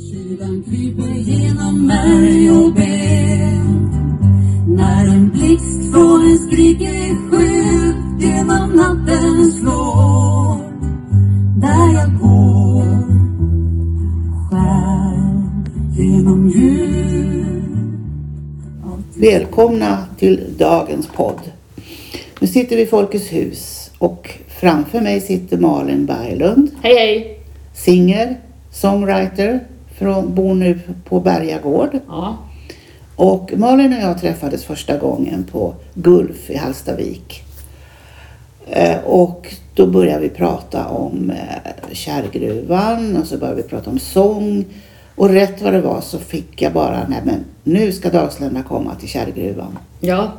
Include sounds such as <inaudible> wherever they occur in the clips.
Kylan kryper genom märg och ben När en blixt från en skrikig sky genom natten slår Där jag går skär genom ljud Välkomna till dagens podd. Nu sitter vi i Folkets hus och framför mig sitter Malin Berglund, Hej hej! singer, songwriter, från, bor nu på Berga gård. Ja, Och Malin och jag träffades första gången på Gulf i Hallstavik. Eh, Och då började vi prata om eh, kärrgruvan och så började vi prata om sång. Och rätt vad det var så fick jag bara, nej men nu ska Dalslända komma till kärrgruvan. ja,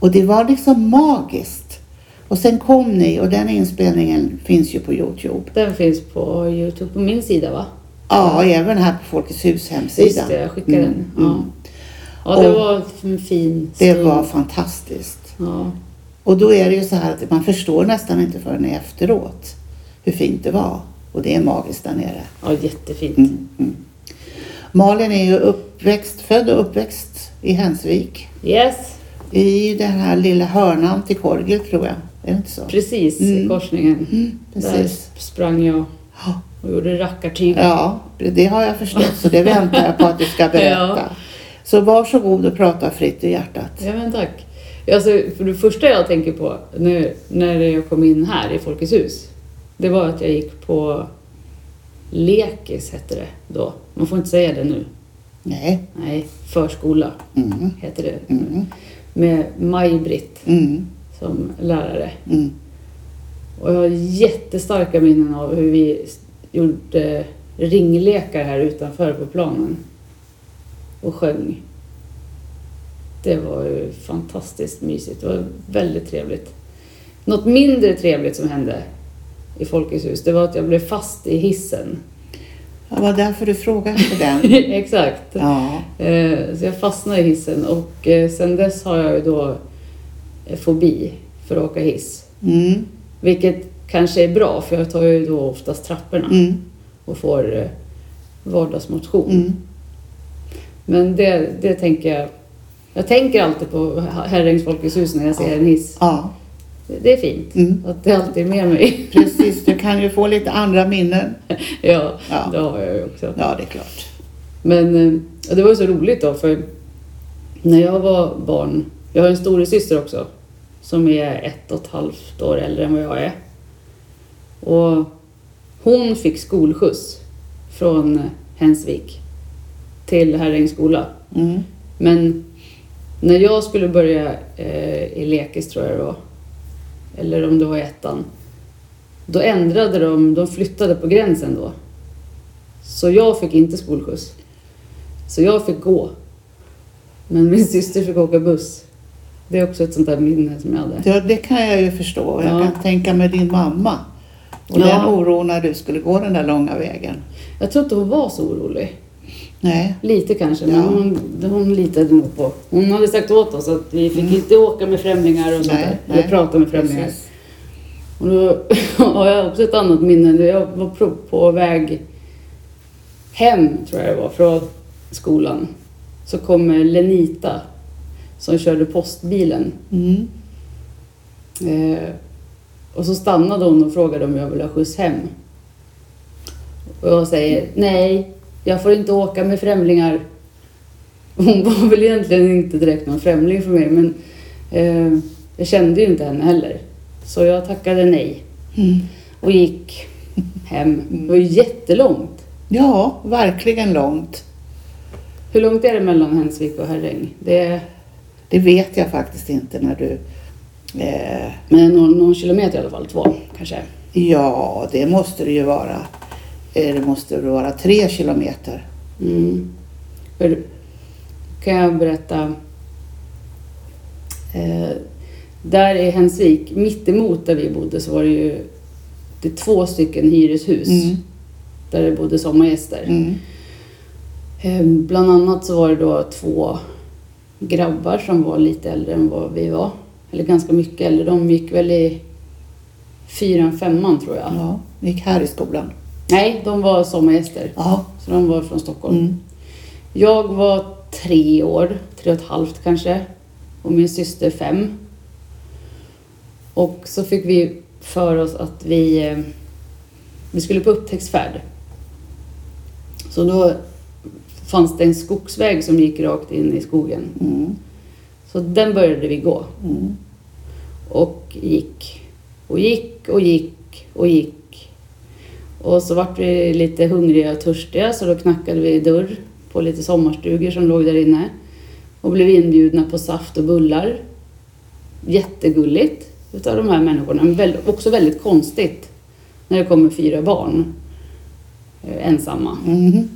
Och det var liksom magiskt. Och sen kom ni och den inspelningen finns ju på Youtube. den finns på Youtube på min sida va? Ja, även här på Folkets hus hemsida. Just det, jag skickade Mm, den. Ja. mm. ja, det Och var en fin Det stund. var fantastiskt. Ja, Och då är det ju så här att man förstår nästan inte förrän efteråt hur fint det var. Och det är magiskt där nere. ja jättefint. Mm, mm. Malin är ju uppväxt, född och uppväxt i Hensvik. Yes, I den här lilla hörnan till Korgel tror jag. Är det inte så? precis Mm. i korsningen. Mm, Där precis. sprang jag Ja. Och gjorde rackartyg. Ja, det har jag förstått. Så det väntar jag på att du ska <laughs> berätta. Ja. Så varsågod och prata fritt i hjärtat. Ja men tack. Alltså, för det första jag tänker på när, när jag kom in här i Folkets hus, det var att jag gick på Lekis hette det då. Man får inte säga det nu. Nej. Nej, förskola Mm. heter det. Mm. Med Maj-Britt Mm. som lärare. Mm. Och jag har jättestarka minnen av hur vi gjorde ringlekar här utanför på planen. Och sjöng. Det var ju fantastiskt mysigt. Det var väldigt trevligt. Något mindre trevligt som hände i Folkets hus, det var att jag blev fast i hissen. Det var därför du frågade efter den. <laughs> Exakt. Ja. Eh, Så jag fastnade i hissen och eh, sen dess har jag ju då eh, fobi för att åka hiss. Mm. Vilket kanske är bra för jag tar ju då oftast trapporna Mm. och får eh, vardagsmotion. Mm. Men det, det tänker jag. Jag tänker alltid på Herrängs Folkets hus när jag ser en hiss. Ja, Det- är fint Mm. att det alltid är med mig. <laughs> precis. Du kan ju få lite andra minnen. <laughs> ja, Ja. det har jag ju också. Ja, det är klart. Men eh, det var ju så roligt då för när jag var barn, jag har en storasyster också som är ett och ett halvt år äldre än vad jag är. Och hon fick skolskjuts från Hensvik till Herrängs skola. Mm. Men när jag skulle börja eh, i lekis tror jag det var, eller om det var i ettan, då ändrade de, de flyttade på gränsen då. Så jag fick inte skolskjuts. Så jag fick gå. Men min syster fick åka buss. Det är också ett sånt där minne som jag hade. Ja, det kan jag ju förstå. Jag Ja. kan tänka mig din mamma. Och Ja. den oron när du skulle gå den där långa vägen. Jag tror inte hon var så orolig. Nej. Lite kanske, men Ja. hon, hon litade nog på. Hon hade sagt åt oss att vi fick inte åka med främlingar och sånt Nej, där. Eller prata med främlingar. Precis. Och då <laughs> har jag också ett annat minne. Jag var på, på väg hem, tror jag det var, från skolan. Så kommer Lenita som körde postbilen. Mm. Eh, och så stannade hon och frågade om jag ville ha skjuts hem. Och jag säger nej, jag får inte åka med främlingar. Hon var väl egentligen inte direkt någon främling för mig, men eh, jag kände ju inte henne heller. Så jag tackade nej Mm. och gick hem. Det var ju jättelångt. Ja, verkligen långt. Hur långt är det mellan Hensvik och Herräng? Det Det vet jag faktiskt inte när du... Eh, men någon, någon kilometer i alla fall, två kanske. ja, det måste det ju vara. Eh, det måste det vara tre kilometer. Mm. Kan jag berätta. Eh, där i Hensvik, mitt emot där vi bodde, så var det ju det två stycken hyreshus Mm. där det bodde sommargäster. Mm. Eh, bland annat så var det då två grabbar som var lite äldre än vad vi var. Eller ganska mycket äldre. De gick väl i fyran, femman tror jag. Ja, gick här i skolan. Nej, de var sommargäster. Ja. Så de var från Stockholm. Mm. Jag var tre år, tre och ett halvt kanske. Och min syster fem. Och så fick vi för oss att vi, eh, vi skulle på upptäcktsfärd. Så då fanns det en skogsväg som gick rakt in i skogen. Mm. Så den började vi gå. Mm. Och gick och gick och gick och gick. Och så vart vi lite hungriga och törstiga så då knackade vi dörr på lite sommarstugor som låg där inne. Och blev inbjudna på saft och bullar. Jättegulligt utav de här människorna. Men också väldigt konstigt när det kommer fyra barn eh, ensamma. Mm.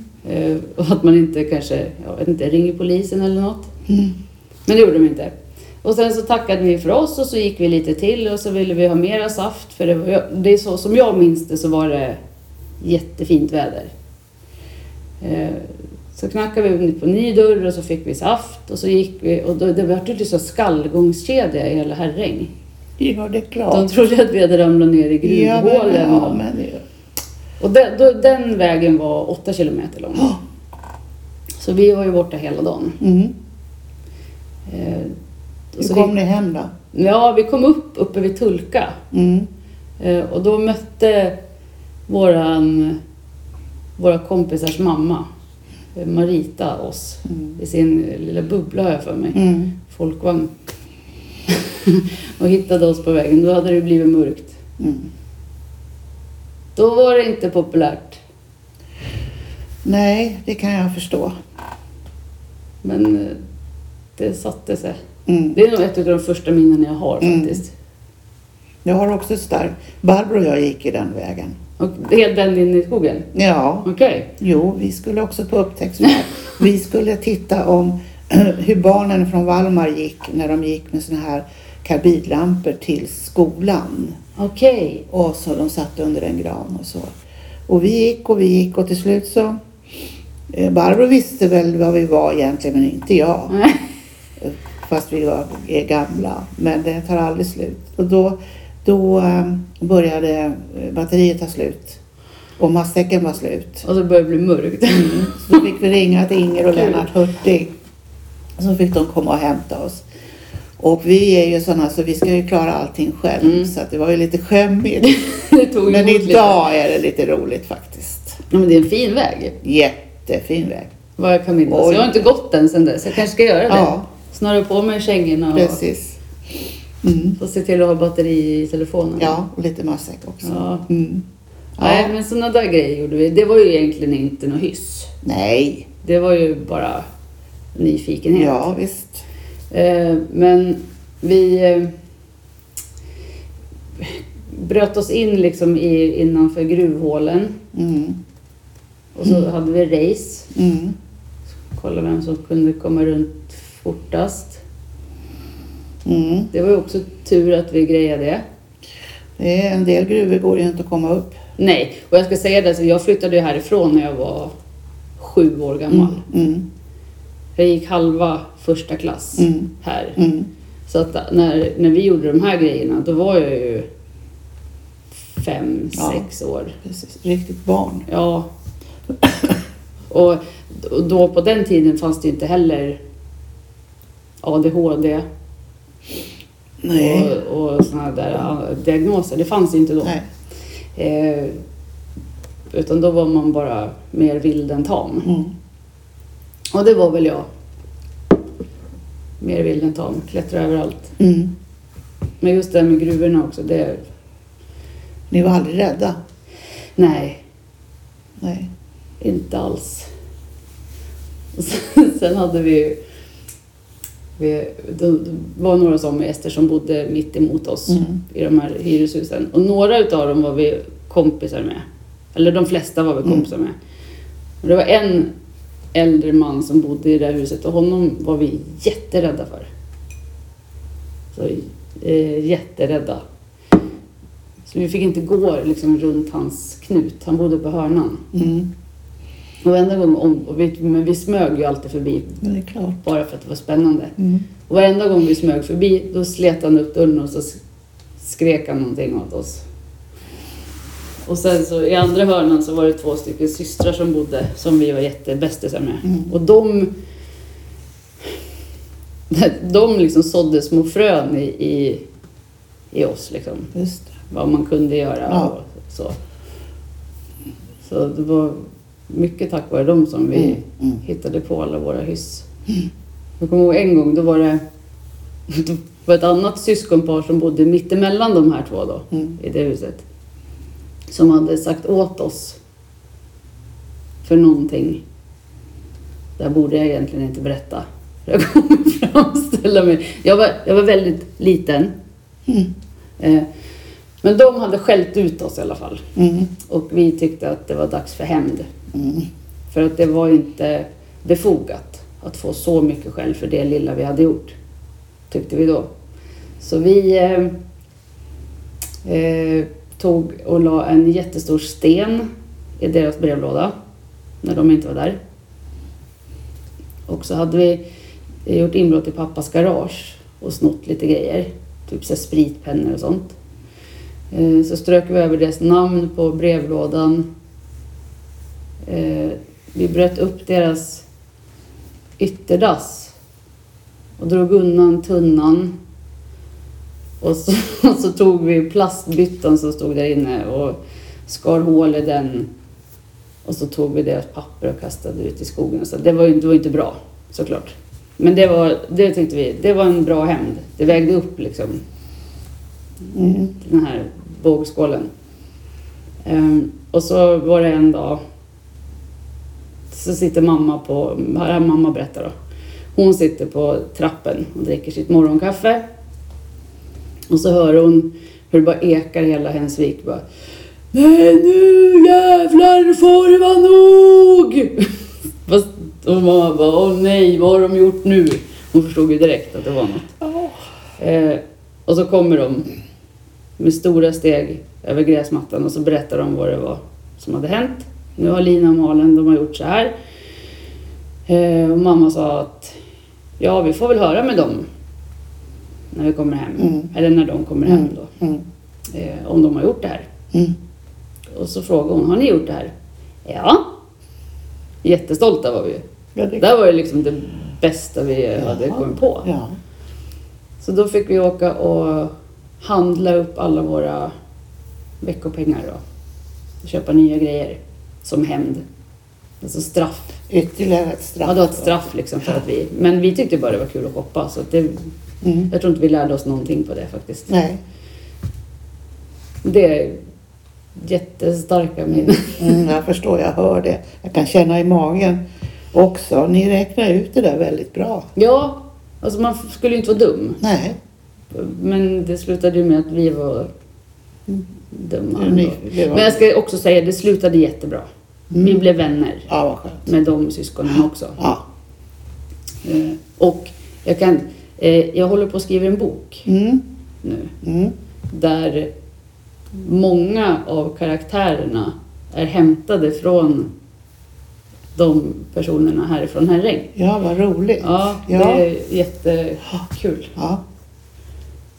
Och att man inte kanske, jag vet inte, ringer polisen eller något. Mm. Men det gjorde de inte. Och sen så tackade vi för oss och så gick vi lite till och så ville vi ha mera saft. För det, var, det är så som jag minns det så var det jättefint väder. Eh, så knackade vi på ny dörr och så fick vi saft och så gick vi och då, det var ju liksom skallgångskedja i hela Herräng. Ja, det är De klart. trodde att vi hade ramlat ner i Ja, gruvhålen. ja, och, men det, och den, då, den vägen var åtta kilometer lång. Ja. Så vi var ju borta hela dagen. mm. Eh, Hur så kom vi, ni hem då? Ja, vi kom upp uppe vid Tulka. Mm. Eh, och då mötte våran, våra kompisars mamma, eh, Marita, oss Mm. i sin lilla bubbla har jag för mig, Mm. folkvagn. <laughs> och hittade oss på vägen. Då hade det blivit mörkt. Mm. Då var det inte populärt. Nej, det kan jag förstå. Men eh, det satte sig. Mm. Det är nog ett av de första minnen jag har Mm. faktiskt. Jag har också starkt. Barbro och jag gick i den vägen. Och helt den in i skogen? Ja, Okej. jo, vi skulle också på upptäcktsfärd. vi skulle titta om <clears throat> hur barnen från Valmar gick när de gick med såna här karbidlampor till skolan. Okej. Och så de satt under en gran och så. Och vi gick och vi gick och till slut så eh, Barbro visste väl vad vi var egentligen men inte jag. <laughs> Fast vi var, är gamla. Men det tar aldrig slut. Och då, då eh, började eh, batteriet ta slut. Och matsäcken var slut. Och så började det bli mörkt. Så då fick vi ringa till Inger och. Lennart Hurtig. Så fick de komma och hämta oss. Och vi är ju sådana så vi ska ju klara allting själv. Mm. Så det var ju lite skämmigt. <laughs> Men emot lite. idag är det lite roligt faktiskt. Ja, men det är en fin väg. Jättefin väg. Vad jag kan minnas. Jag har inte gått den sen dess. Jag kanske ska göra det. Ja. Snöra på mig kängorna och, Precis. Mm. och se till att ha batteri i telefonen. Ja, och lite matsäck också. Ja. Mm. Nej, Ja. men sådana där grejer gjorde vi. Det var ju egentligen inte något hyss. Nej. Det var ju bara nyfikenhet. Ja, visst. Eh, men vi eh, bröt oss in liksom i, innanför gruvhålen. Mm. Och så hade vi race. Mm. Kolla vem som kunde komma runt fortast. Mm. Det var ju också tur att vi grejade det. Det är en del gruvor går ju inte att komma upp. Nej, och jag ska säga det, så jag flyttade ju härifrån när jag var sju år gammal. Mm. Jag gick halva första klass Mm. här. Mm. Så att när, när vi gjorde de här grejerna, då var jag ju fem, Ja. sex år. Precis. Riktigt barn. Ja. Och och då på den tiden fanns det inte heller ADHD Nej. och, och sådana där diagnoser. Det fanns inte då. Eh, utan då var man bara mer vild än tam. Mm. Och det var väl jag. Mer vild än tam, klättra överallt. Mm. Men just det här med gruvorna också, det... Ni var aldrig rädda? Nej, Nej. inte alls. <laughs> Sen hade vi ju... Vi, det var några sommargäster som bodde mitt emot oss Mm. i de här hyreshusen. Och några utav dem var vi kompisar med. Eller de flesta var vi Mm. kompisar med. Och det var en äldre man som bodde i det här huset och honom var vi jätterädda för. Så, eh, jätterädda. Så vi fick inte gå liksom, runt hans knut. Han bodde på hörnan. Mm. Och varenda gång, och vi, men vi smög ju alltid förbi Men det är klart. bara för att det var spännande. Mm. Och varenda gång vi smög förbi, då slet han upp dörren och så sk- skrek han någonting åt oss. Och sen så i andra hörnan så var det två stycken systrar som bodde som vi var jättebästisar med. Mm. Och de de liksom sådde små frön i, i, i oss liksom. Vad man kunde göra Ja. och så. Så det var mycket tack vare dem som vi Mm, mm. hittade på alla våra hyss. Jag kommer ihåg en gång, då var det, <laughs> det var ett annat syskonpar som bodde mittemellan de här två då, Mm. i det huset. Som hade sagt åt oss för någonting. Där borde jag egentligen inte berätta. <laughs> Jag kommer framställa mig. Jag var, jag var väldigt liten. Mm. Eh, men de hade skällt ut oss i alla fall. Mm. Och vi tyckte att det var dags för hämnd. Mm. För att det var inte befogat att få så mycket skäll för det lilla vi hade gjort. Tyckte vi då. Så vi eh, eh, tog och la en jättestor sten i deras brevlåda. När de inte var där. Och så hade vi gjort inbrott i pappas garage och snott lite grejer. Typ så spritpennor och sånt. Eh, så strök vi över deras namn på brevlådan. Eh, Vi bröt upp deras ytterdass och drog undan tunnan. Och så, <laughs> och så tog vi plastbyttan som stod där inne och skar hål i den. Och så tog vi deras papper och kastade ut i skogen. Så det var ju det var inte bra, såklart. Men det, var, det tyckte vi, det var en bra hämnd. Det vägde upp liksom Mm. den här vågskålen. Ehm, och så var det en dag så sitter mamma på, här mamma berättar då. Hon sitter på trappen och dricker sitt morgonkaffe. Och så hör hon hur det bara ekar hela Hensvik. Bara, Nej nu jävlar får det vara nog! <laughs> Fast, och mamma bara, åh nej vad har de gjort nu? Hon förstod ju direkt att det var något. Ja. Eh, och så kommer de med stora steg över gräsmattan och så berättar de vad det var som hade hänt. Nu har Lina och Malin, de har gjort så här. Eh, och mamma sa att ja, vi får väl höra med dem när vi kommer hem. Mm. Eller när de kommer hem då. Mm. Eh, om de har gjort det här. Mm. Och så frågade hon, har ni gjort det här? Ja. Jättestolta var vi ju. Ja, det, Det här var ju liksom det bästa vi hade Ja. kommit på. ja. Så då fick vi åka och handla upp alla våra veckopengar då. Och köpa nya grejer som hämnd. Alltså straff. Ytterligare ett straff. Ja, var ett straff liksom för att vi... Men vi tyckte bara det var kul att shoppa så att det, Mm. jag tror inte vi lärde oss någonting på det faktiskt. Nej. Det är jättestarka minnen. Mm, jag förstår, jag hör det. Jag kan känna i magen också. Ni räknar ut det där väldigt bra. Ja, alltså man skulle ju inte vara dum. Nej. Men det slutade ju med att vi var dumma. Ni, det var, Men jag ska också säga, det slutade jättebra. Vi Mm. blev vänner Ja, vad skönt. med de syskonen också. Ja. Eh, och jag kan, eh, jag håller på att skriva en bok Mm. nu. Mm. Där många av karaktärerna är hämtade från de personerna härifrån Herräng. Ja, vad roligt. Ja, Ja. det är jättekul. Ja.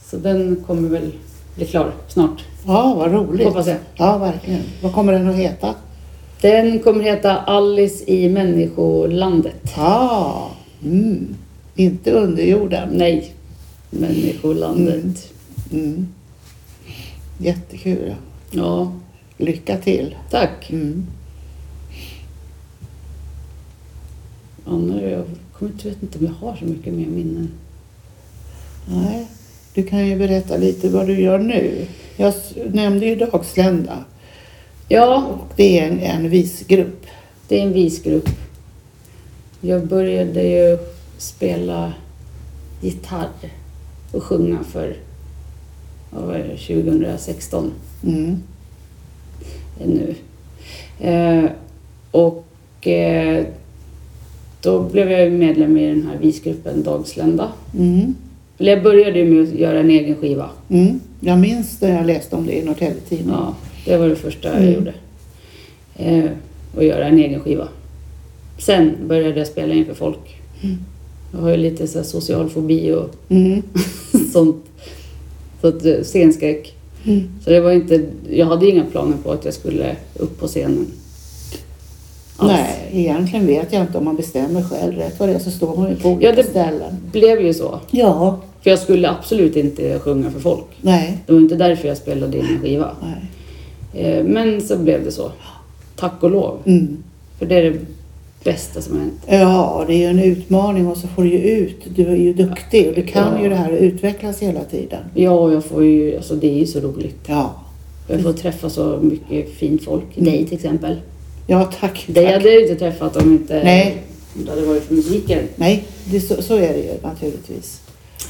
Så den kommer väl bli klar snart, ja, vad roligt. hoppas jag. Ja, verkligen. Vad kommer den att heta? Den kommer heta Alice i Människolandet. Ja, mm. inte underjorden. Nej, Människolandet. Mm. Jättekul. Ja, Lycka till. tack. Mm. Anna, jag kommer inte, vet inte om jag har så mycket mer minnen. Nej, du kan ju berätta lite vad du gör nu. Jag nämnde ju Dagslända. Ja, Och det är en, en visgrupp. det är en visgrupp. Jag började ju spela gitarr och sjunga för vad var det, 2016 Mm. nu. Eh, och eh, då blev jag medlem i den här visgruppen Dagslända. Mm. Eller jag började ju med att göra en egen skiva. Mm. Jag minns när jag läste om det i Norrtelje Tidning. Ja, det var det första jag Mm. gjorde. Eh, att göra en egen skiva. Sen började jag spela inför folk. Mm. Jag har ju lite så social fobi och Mm. <laughs> sånt. Så att, eh, scenskräck. Mm. Så det var inte, jag hade inga planer på att jag skulle upp på scenen. alls. Nej, egentligen vet jag inte om man bestämmer själv. Rätt vad det är så står man ju på olika Ja, det- ställen. blev ju så. Ja, För jag skulle absolut inte sjunga för folk. nej, Det var inte därför jag spelade in en skiva. nej. Eh, Men så blev det så. Tack och lov. Mm. För det är det bästa som har hänt. Ja, det är ju en utmaning och så får du ju ut. Du är ju duktig och du kan Ja. ju det här och utvecklas hela tiden. Ja, jag får ju, alltså det är ju så roligt. Ja, Jag får träffa så mycket fint folk. Dig till exempel. ja tack. Dig tack. hade jag inte träffat om inte Nej. om det hade varit för musiken. Nej, det, så, så är det ju naturligtvis.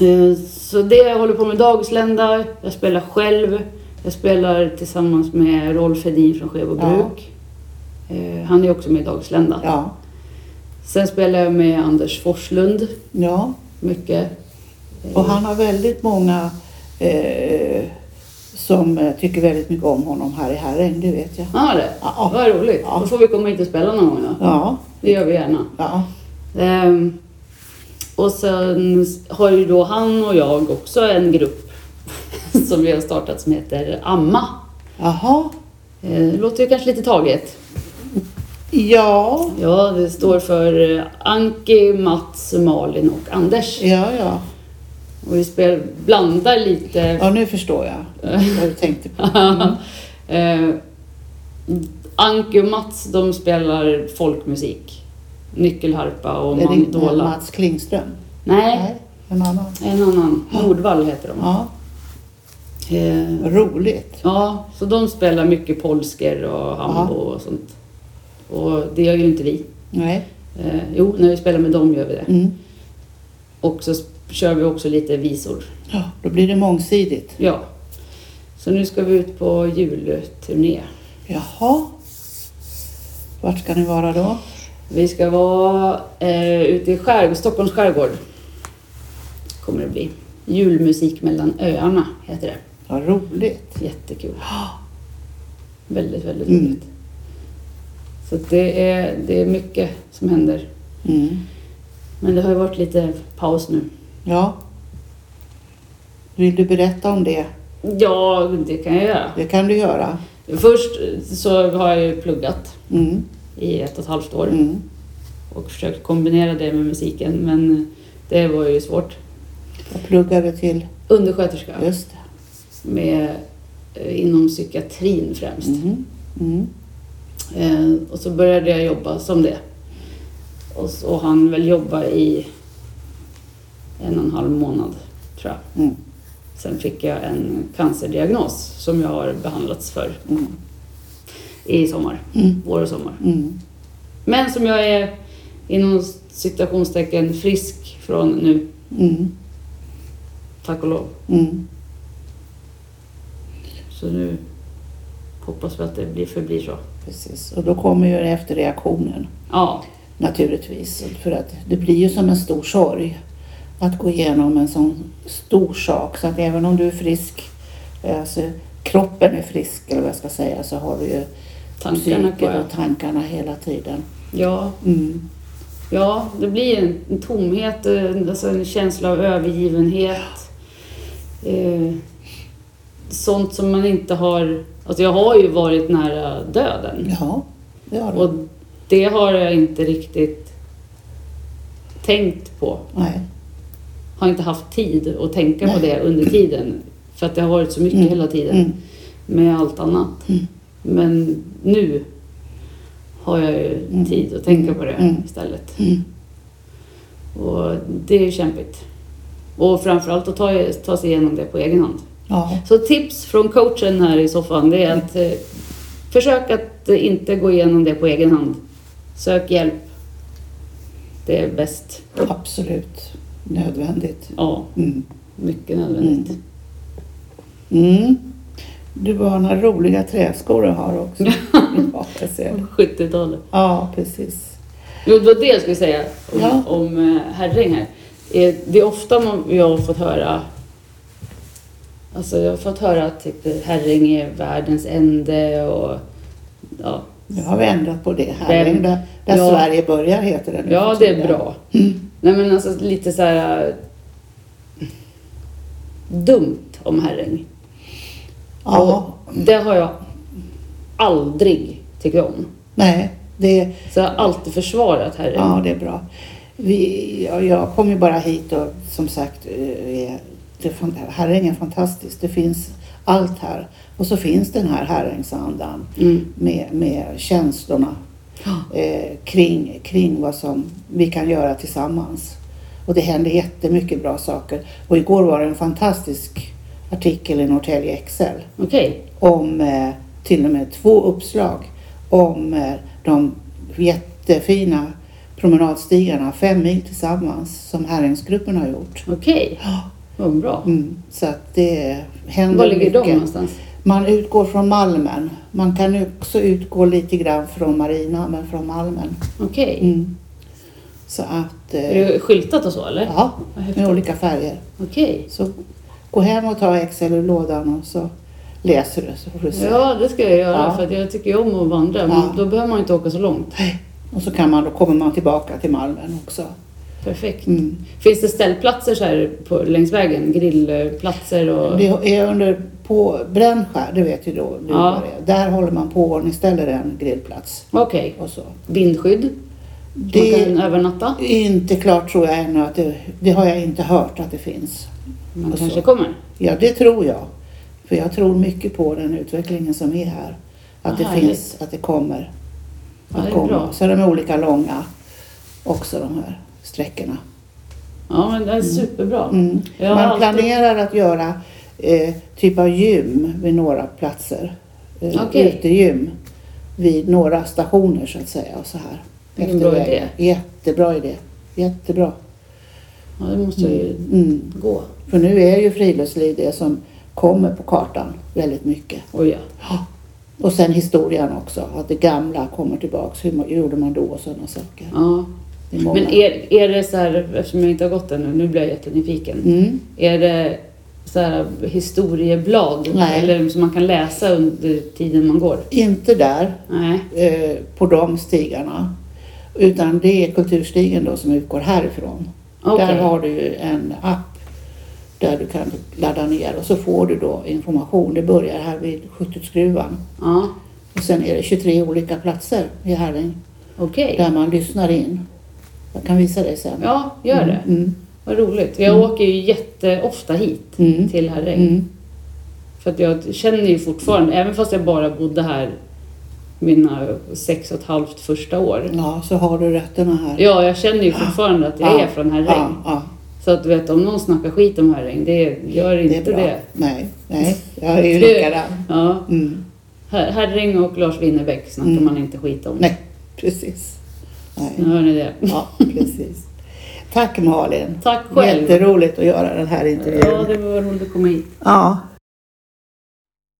Eh, Så det jag håller på med dagslända. Jag spelar själv. Jag spelar tillsammans med Rolf Hedin från Skebo Ja. Bruk. Eh, Han är också med i Dagslända. Ja, Sen spelar jag med Anders Forslund ja. mycket. Och han har väldigt många eh, som eh, tycker väldigt mycket om honom här i Herräng, det vet jag. Har det? Ja. Vad roligt. Ja. Då får vi komma hit och spela någon gång då. Ja, Det gör vi gärna. ja, Ehm, och sen har ju då han och jag också en grupp <laughs> som vi har startat som heter Amma. jaha. Eh, Det låter ju kanske lite taget. Ja, Ja, det står för eh, Anki, Mats, Malin och Anders. ja, ja. Och vi spel, blandar lite. Ja, nu förstår jag vad du tänkte på. <laughs> eh, Anki och Mats de spelar folkmusik. Nyckelharpa och Är det mandola. Mats Klingström? Nej, en annan. en annan. Nordvall heter de. Ja, Eh, roligt. Ja, så de spelar mycket polsker och hambo och sånt. Och det gör ju inte vi. Nej. Eh, jo, när vi spelar med dem gör vi det. Mm. Och så kör vi också lite visor. Ja, då blir det mångsidigt. Ja. Så nu ska vi ut på julturné. Jaha. Vart ska ni vara då? Vi ska vara eh, ute i skärgård, Stockholms skärgård. Kommer det bli. Julmusik mellan öarna heter det. Vad roligt. Jättekul. <gasps> Väldigt, väldigt Mm. roligt. Så det är, det är mycket som händer. Mm. Men det har ju varit lite paus nu. Ja. Vill du berätta om det? Ja, det kan jag göra. Det kan du göra. Först så har jag ju pluggat Mm. I ett och ett halvt år Mm. och försökt kombinera det med musiken men det var ju svårt. Jag pluggade till, Undersköterska just det. med, eh, inom psykiatrin främst. Mm. Mm. Eh, och så började jag jobba som det. Och så han väl jobba i en och en halv månad tror jag. Mm. Sen fick jag en cancerdiagnos som jag har behandlats för Mm. I sommar. Mm. Vår och sommar. Mm. Men som jag är inom citationstecken frisk från nu, Mm. tack och lov. Mm. Så nu hoppas vi att det blir, förblir så. Precis. Och då kommer ju efterreaktionen Ja, naturligtvis. För att det blir ju som en stor sorg att gå igenom en sån stor sak. Så att även om du är frisk, alltså kroppen är frisk eller vad jag ska säga, så har du ju tankarna kvar. och tankarna hela tiden. Ja, Mm. ja, det blir en, en tomhet, en, alltså en känsla av övergivenhet. Eh, sånt som man inte har... Alltså jag har ju varit nära döden. Ja, det har du. Och det har jag inte riktigt tänkt på. Nej. Har inte haft tid att tänka på Nej. det under tiden. För att det har varit så mycket Mm. hela tiden Mm. med allt annat. Mm. Men nu har jag ju Mm. tid att tänka på det Mm. istället. Mm. Och det är kämpigt. Och framförallt att ta, ta sig igenom det på egen hand. Ja. Så tips från coachen här i soffan det är att eh, försök att inte gå igenom det på egen hand. Sök hjälp. Det är bäst. Absolut nödvändigt. Ja, mycket nödvändigt. Mm. Du har några roliga träskor du har också. <laughs> ja, jag ser det. 70-talet. ja, precis. Jo, det var det jag skulle säga om, Ja. om eh, Herräng här. Eh, Det är ofta man, jag har fått höra Alltså jag har fått höra att typ, Herräng är världens ände och ja, Nu har vi ändrat på det. Vem- Där, där Ja. Sverige börjar heter det nu ja det är bra. Nej men alltså lite så här dumt om Herräng. Ja, Och det har jag aldrig tyckt om. nej, det, Så jag har alltid försvarat herren. ja, det är bra. Vi, ja, jag kom ju bara hit och som sagt, eh, det, Herräng är fantastiskt. Det finns allt här. Och så finns den här Herrängsandan Mm. med, med känslorna <gasps> eh, kring, kring vad som vi kan göra tillsammans. Och det händer jättemycket bra saker. Och igår var det en fantastisk artikel i Norrtälje Excel Okej. om eh, till och med två uppslag om eh, de jättefina promenadstigarna fem mil tillsammans som Herrängsgruppen har gjort. Okej. <gasps> Vad bra. Mm, så att det händer Var ligger mycket. de någonstans? Man utgår från Malmen. Man kan också utgå lite grann från Marina, men från Malmen. Okej. Mm. Så att... Är Eh, det skyltat och så eller? ja, med olika färger. Okej. Så gå hem och ta Excel ur lådan och så läser du så får du se. Ja, det ska jag göra Ja. för att jag tycker om att vandra. Men Ja. då behöver man inte åka så långt. Och så kan man, då kommer man tillbaka till Malmen också. Perfekt. Mm. Finns det ställplatser så här på, längs vägen? Grillplatser och... Det är under, på Brännskär, det vet ju då du Ja. det är. Där håller man på och ställer en grillplats Okej. så. Vindskydd? Man Det kan övernatta? är inte klart tror jag ännu att det, det har jag inte hört att det finns. Man och kanske så. kommer? Ja, det tror jag. För jag tror mycket på den utvecklingen som är här. Att Vad det härligt. finns, att det kommer. Ja, Att det är komma. bra. Så de är olika långa också de här sträckorna. Ja, men det är superbra. Mm. Jag har Man alltid- planerar att göra eh, typ av gym vid några platser. Eh, Okej. Utegym vid några stationer så att säga. Och så här. Vilken bra vägen. Jättebra idé. Jättebra. Ja, det måste ju Mm. gå. För nu är ju friluftsliv det som kommer på kartan väldigt mycket. Oj ja. Och sen historien också. Att det gamla kommer tillbaks. Hur gjorde man då och sådana saker. ja. Men är, är det så här, eftersom jag inte har gått ännu, nu blir jag jättenyfiken. Mm. Är det så här historieblad? Nej. Eller som man kan läsa under tiden man går? Inte där. Nej. eh, på de stigarna. Utan det är kulturstigen då som utgår härifrån. Okej. Där har du en app där du kan ladda ner och så får du då information. Det börjar här vid Skjututskruvan. Ja. Och sen är det 23 olika platser i Herräng Okej. där man lyssnar in. Jag kan visa dig sen. Ja, gör det. Mm. Vad roligt. Jag åker ju jätteofta hit Mm. till Herräng. Mm. För att jag känner ju fortfarande, även fast jag bara bodde här mina sex och ett halvt första år. Ja, så har du rötterna här. Ja, jag känner ju fortfarande att jag Ja. är från Herräng. Ja, ja, Så att vet, om någon snackar skit om Herräng, det gör det är inte bra. det. Nej, nej, jag är ju likadan. Ja, Mm. Her- Herräng och Lars Winnerbäck snackar Mm. man inte skit om. Nej, precis. Nu Nej. hör ni det. Ja, precis. Tack Malin. Tack själv. Jätteroligt att göra den här intervjun. Ja, det var roligt att komma hit. Ja.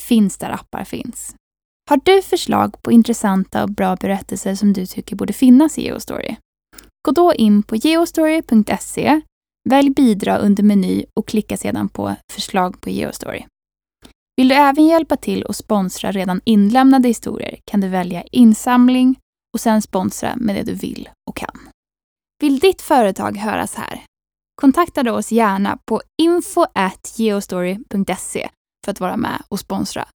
Finns där appar finns. Har du förslag på intressanta och bra berättelser som du tycker borde finnas i Geostory? Gå då in på geostory.se, välj bidra under meny och klicka sedan på förslag på Geostory. Vill du även hjälpa till och sponsra redan inlämnade historier kan du välja insamling och sen sponsra med det du vill och kan. Vill ditt företag höras här? Kontakta då oss gärna på info@geostory.se för att vara med och sponsra.